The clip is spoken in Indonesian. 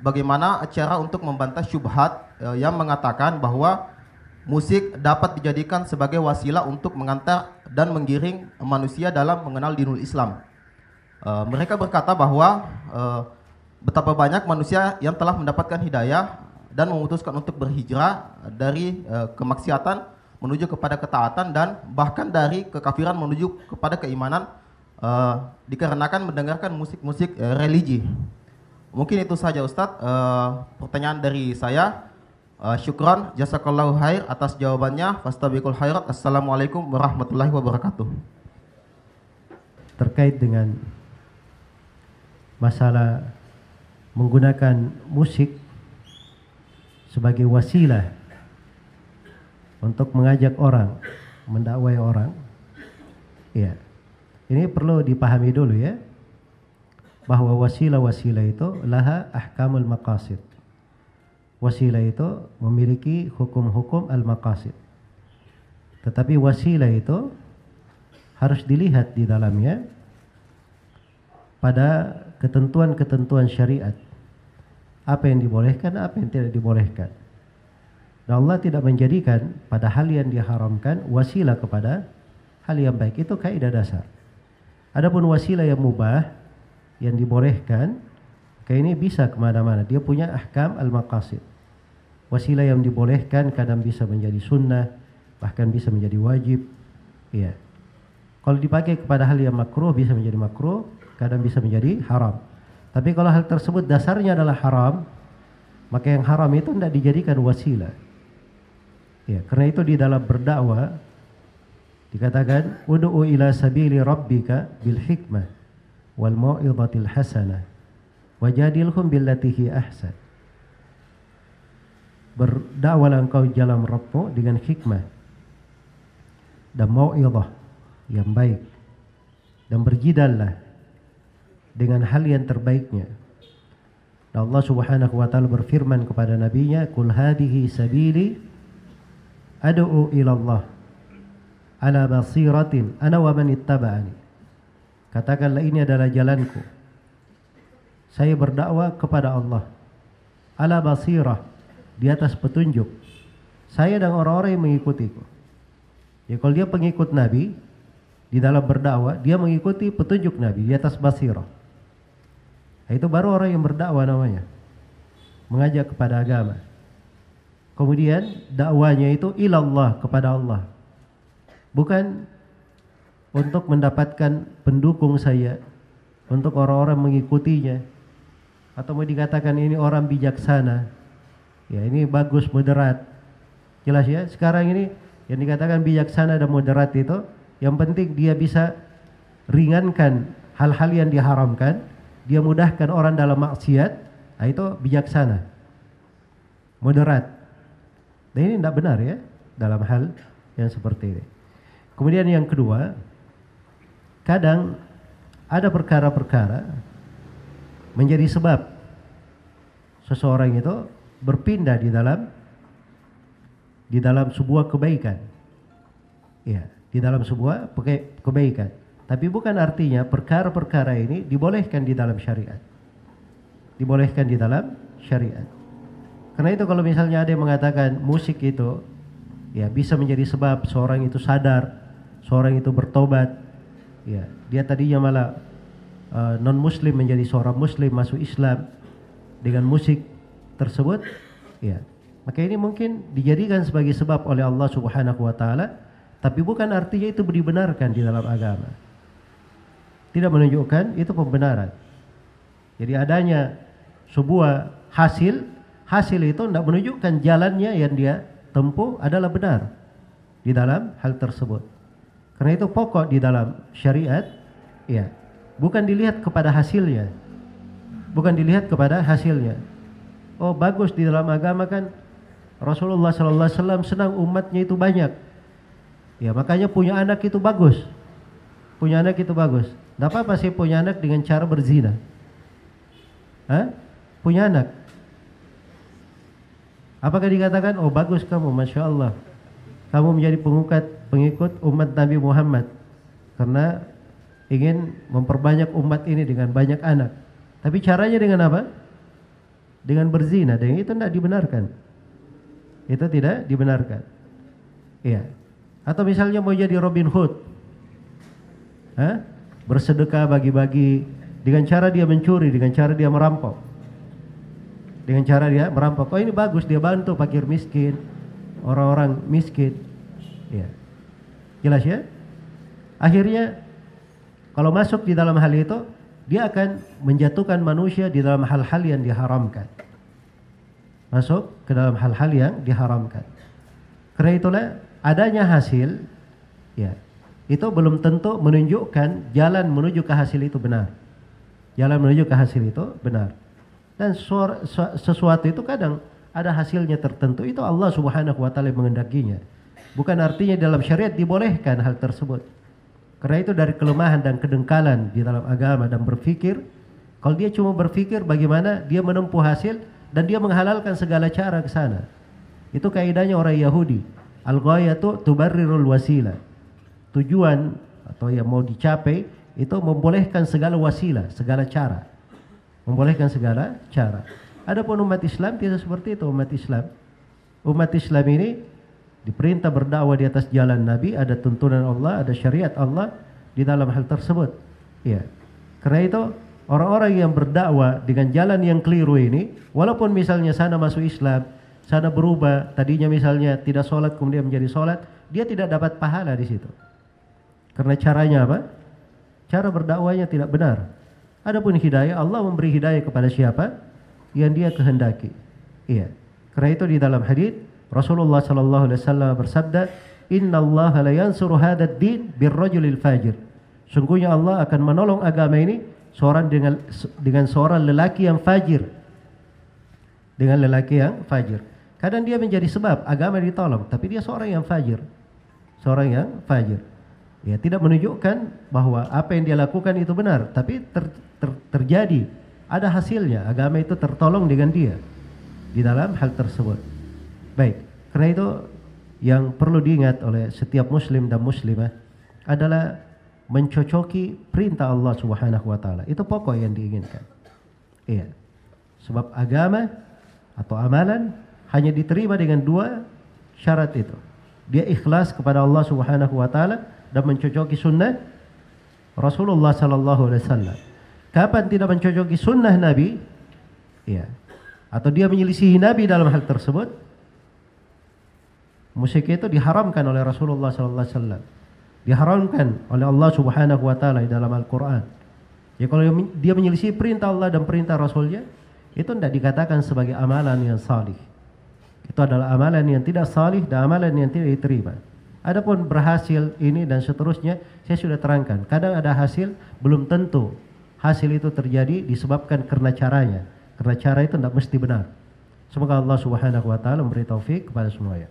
bagaimana cara untuk membantah syubhat eh, yang mengatakan bahwa musik dapat dijadikan sebagai wasilah untuk mengantar dan menggiring manusia dalam mengenal dinul Islam. Eh, mereka berkata bahwa eh, betapa banyak manusia yang telah mendapatkan hidayah dan memutuskan untuk berhijrah dari eh, kemaksiatan menuju kepada ketaatan dan bahkan dari kekafiran menuju kepada keimanan eh, dikarenakan mendengarkan musik-musik eh, religi. Mungkin itu saja Ustadz eh, pertanyaan dari saya. Eh, syukran, jazakallahu khair atas jawabannya. Fastabiqul khairat. Assalamualaikum warahmatullahi wabarakatuh. terkait dengan masalah menggunakan musik sebagai wasilah untuk mengajak orang, mendakwai orang. Ya. Ini perlu dipahami dulu ya. Bahwa wasilah-wasilah itu laha ahkamul maqasid. Wasilah itu memiliki hukum-hukum al-maqasid. Tetapi wasilah itu harus dilihat di dalamnya pada ketentuan-ketentuan syariat. Apa yang dibolehkan, apa yang tidak dibolehkan. Dan Allah tidak menjadikan pada hal yang diharamkan wasilah kepada hal yang baik. Itu kaidah dasar. Adapun wasilah yang mubah, yang dibolehkan, kayak ini bisa ke mana-mana. Dia punya ahkam al-maqasid. Wasilah yang dibolehkan kadang bisa menjadi sunnah, bahkan bisa menjadi wajib. Iya. Kalau dipakai kepada hal yang makruh bisa menjadi makruh, kadang bisa menjadi haram. Tapi kalau hal tersebut dasarnya adalah haram, maka yang haram itu tidak dijadikan wasilah. Ya, karena itu di dalam berdakwah dikatakan ud'u ila sabili rabbika bil hikmah wal mau'izatil hasanah wajadilhum billati hi ahsan. Berdakwalah engkau jalan Rabbmu dengan hikmah dan mau'izah yang baik dan berjidallah dengan hal yang terbaiknya. Dan Allah Subhanahu wa taala berfirman kepada nabinya, "Qul hadhihi sabili ad'u ila Allah ala basiratin ana wa man ittaba'ani." Katakanlah ini adalah jalanku. Saya berdakwah kepada Allah ala basirah di atas petunjuk. Saya dan orang-orang yang mengikutiku. Ya kalau dia pengikut Nabi di dalam berdakwah, dia mengikuti petunjuk Nabi di atas basirah. Nah, itu baru orang yang berdakwah namanya. Mengajak kepada agama. Kemudian dakwanya itu ilallah kepada Allah. Bukan untuk mendapatkan pendukung saya, untuk orang-orang mengikutinya. Atau mau dikatakan ini orang bijaksana. Ya, ini bagus moderat. Jelas ya? Sekarang ini yang dikatakan bijaksana dan moderat itu yang penting dia bisa ringankan hal-hal yang diharamkan, dia mudahkan orang dalam maksiat, nah itu bijaksana. Moderat. Dan ini tidak benar ya dalam hal yang seperti ini. Kemudian yang kedua, kadang ada perkara-perkara menjadi sebab seseorang itu berpindah di dalam di dalam sebuah kebaikan. Ya, di dalam sebuah kebaikan. Tapi bukan artinya perkara-perkara ini dibolehkan di dalam syariat. Dibolehkan di dalam syariat. Karena itu kalau misalnya ada yang mengatakan musik itu ya bisa menjadi sebab seorang itu sadar, seorang itu bertobat. Ya, dia tadinya malah uh, non muslim menjadi seorang muslim masuk Islam dengan musik tersebut, ya. Maka ini mungkin dijadikan sebagai sebab oleh Allah Subhanahu wa taala, tapi bukan artinya itu dibenarkan di dalam agama. Tidak menunjukkan itu pembenaran. Jadi adanya sebuah hasil, hasil itu tidak menunjukkan jalannya yang dia tempuh adalah benar di dalam hal tersebut. Karena itu pokok di dalam syariat, ya, bukan dilihat kepada hasilnya, bukan dilihat kepada hasilnya. Oh bagus di dalam agama kan Rasulullah Wasallam senang umatnya itu banyak. Ya makanya punya anak itu bagus. Punya anak itu bagus. Tidak apa-apa sih punya anak dengan cara berzina. Hah? Punya anak. Apakah dikatakan, oh bagus kamu, Masya Allah. Kamu menjadi pengikut, pengikut umat Nabi Muhammad. Karena ingin memperbanyak umat ini dengan banyak anak. Tapi caranya dengan apa? dengan berzina dan itu tidak dibenarkan. Itu tidak dibenarkan. Iya. Atau misalnya mau jadi Robin Hood. Hah? Bersedekah bagi-bagi dengan cara dia mencuri, dengan cara dia merampok. Dengan cara dia merampok. Oh ini bagus, dia bantu fakir miskin, orang-orang miskin. Iya. Jelas ya? Akhirnya kalau masuk di dalam hal itu, dia akan menjatuhkan manusia di dalam hal-hal yang diharamkan. Masuk ke dalam hal-hal yang diharamkan. Karena itulah adanya hasil, ya, itu belum tentu menunjukkan jalan menuju ke hasil itu benar. Jalan menuju ke hasil itu benar. Dan sesuatu itu kadang ada hasilnya tertentu itu Allah Subhanahu wa taala mengendakinya. Bukan artinya dalam syariat dibolehkan hal tersebut. Karena itu dari kelemahan dan kedengkalan di dalam agama dan berpikir, kalau dia cuma berpikir bagaimana dia menempuh hasil dan dia menghalalkan segala cara ke sana. Itu kaidahnya orang Yahudi. Al-ghayatu tubarrirul wasila. Tujuan atau yang mau dicapai itu membolehkan segala wasilah, segala cara. Membolehkan segala cara. Adapun umat Islam tidak seperti itu umat Islam. Umat Islam ini diperintah berdakwah di atas jalan Nabi, ada tuntunan Allah, ada syariat Allah di dalam hal tersebut. Ya. Karena itu orang-orang yang berdakwah dengan jalan yang keliru ini, walaupun misalnya sana masuk Islam, sana berubah, tadinya misalnya tidak sholat kemudian menjadi sholat, dia tidak dapat pahala di situ. Karena caranya apa? Cara berdakwahnya tidak benar. Adapun hidayah, Allah memberi hidayah kepada siapa? Yang dia kehendaki. Iya. Karena itu di dalam hadis Rasulullah sallallahu alaihi wasallam bersabda, "Inna Allah la yansuru hadzal din birrajulil fajir." Sungguhnya Allah akan menolong agama ini seorang dengan dengan seorang lelaki yang fajir. Dengan lelaki yang fajir. Kadang dia menjadi sebab agama ditolong, tapi dia seorang yang fajir. Seorang yang fajir. Ya, tidak menunjukkan bahwa apa yang dia lakukan itu benar, tapi ter, ter, terjadi ada hasilnya, agama itu tertolong dengan dia di dalam hal tersebut. Baik, karena itu yang perlu diingat oleh setiap muslim dan muslimah adalah mencocoki perintah Allah Subhanahu wa taala. Itu pokok yang diinginkan. Iya. Sebab agama atau amalan hanya diterima dengan dua syarat itu. Dia ikhlas kepada Allah Subhanahu wa taala dan mencocoki sunnah Rasulullah sallallahu alaihi wasallam. Kapan tidak mencocoki sunnah Nabi? Iya. Atau dia menyelisihi Nabi dalam hal tersebut? Musik itu diharamkan oleh Rasulullah sallallahu alaihi wasallam. Diharamkan oleh Allah Subhanahu wa taala di dalam Al-Qur'an. Ya kalau dia menyelisih perintah Allah dan perintah Rasulnya, itu tidak dikatakan sebagai amalan yang salih. Itu adalah amalan yang tidak salih dan amalan yang tidak diterima. Adapun berhasil ini dan seterusnya, saya sudah terangkan. Kadang ada hasil, belum tentu hasil itu terjadi disebabkan karena caranya. Karena cara itu tidak mesti benar. Semoga Allah Subhanahu wa taala memberi taufik kepada semuanya.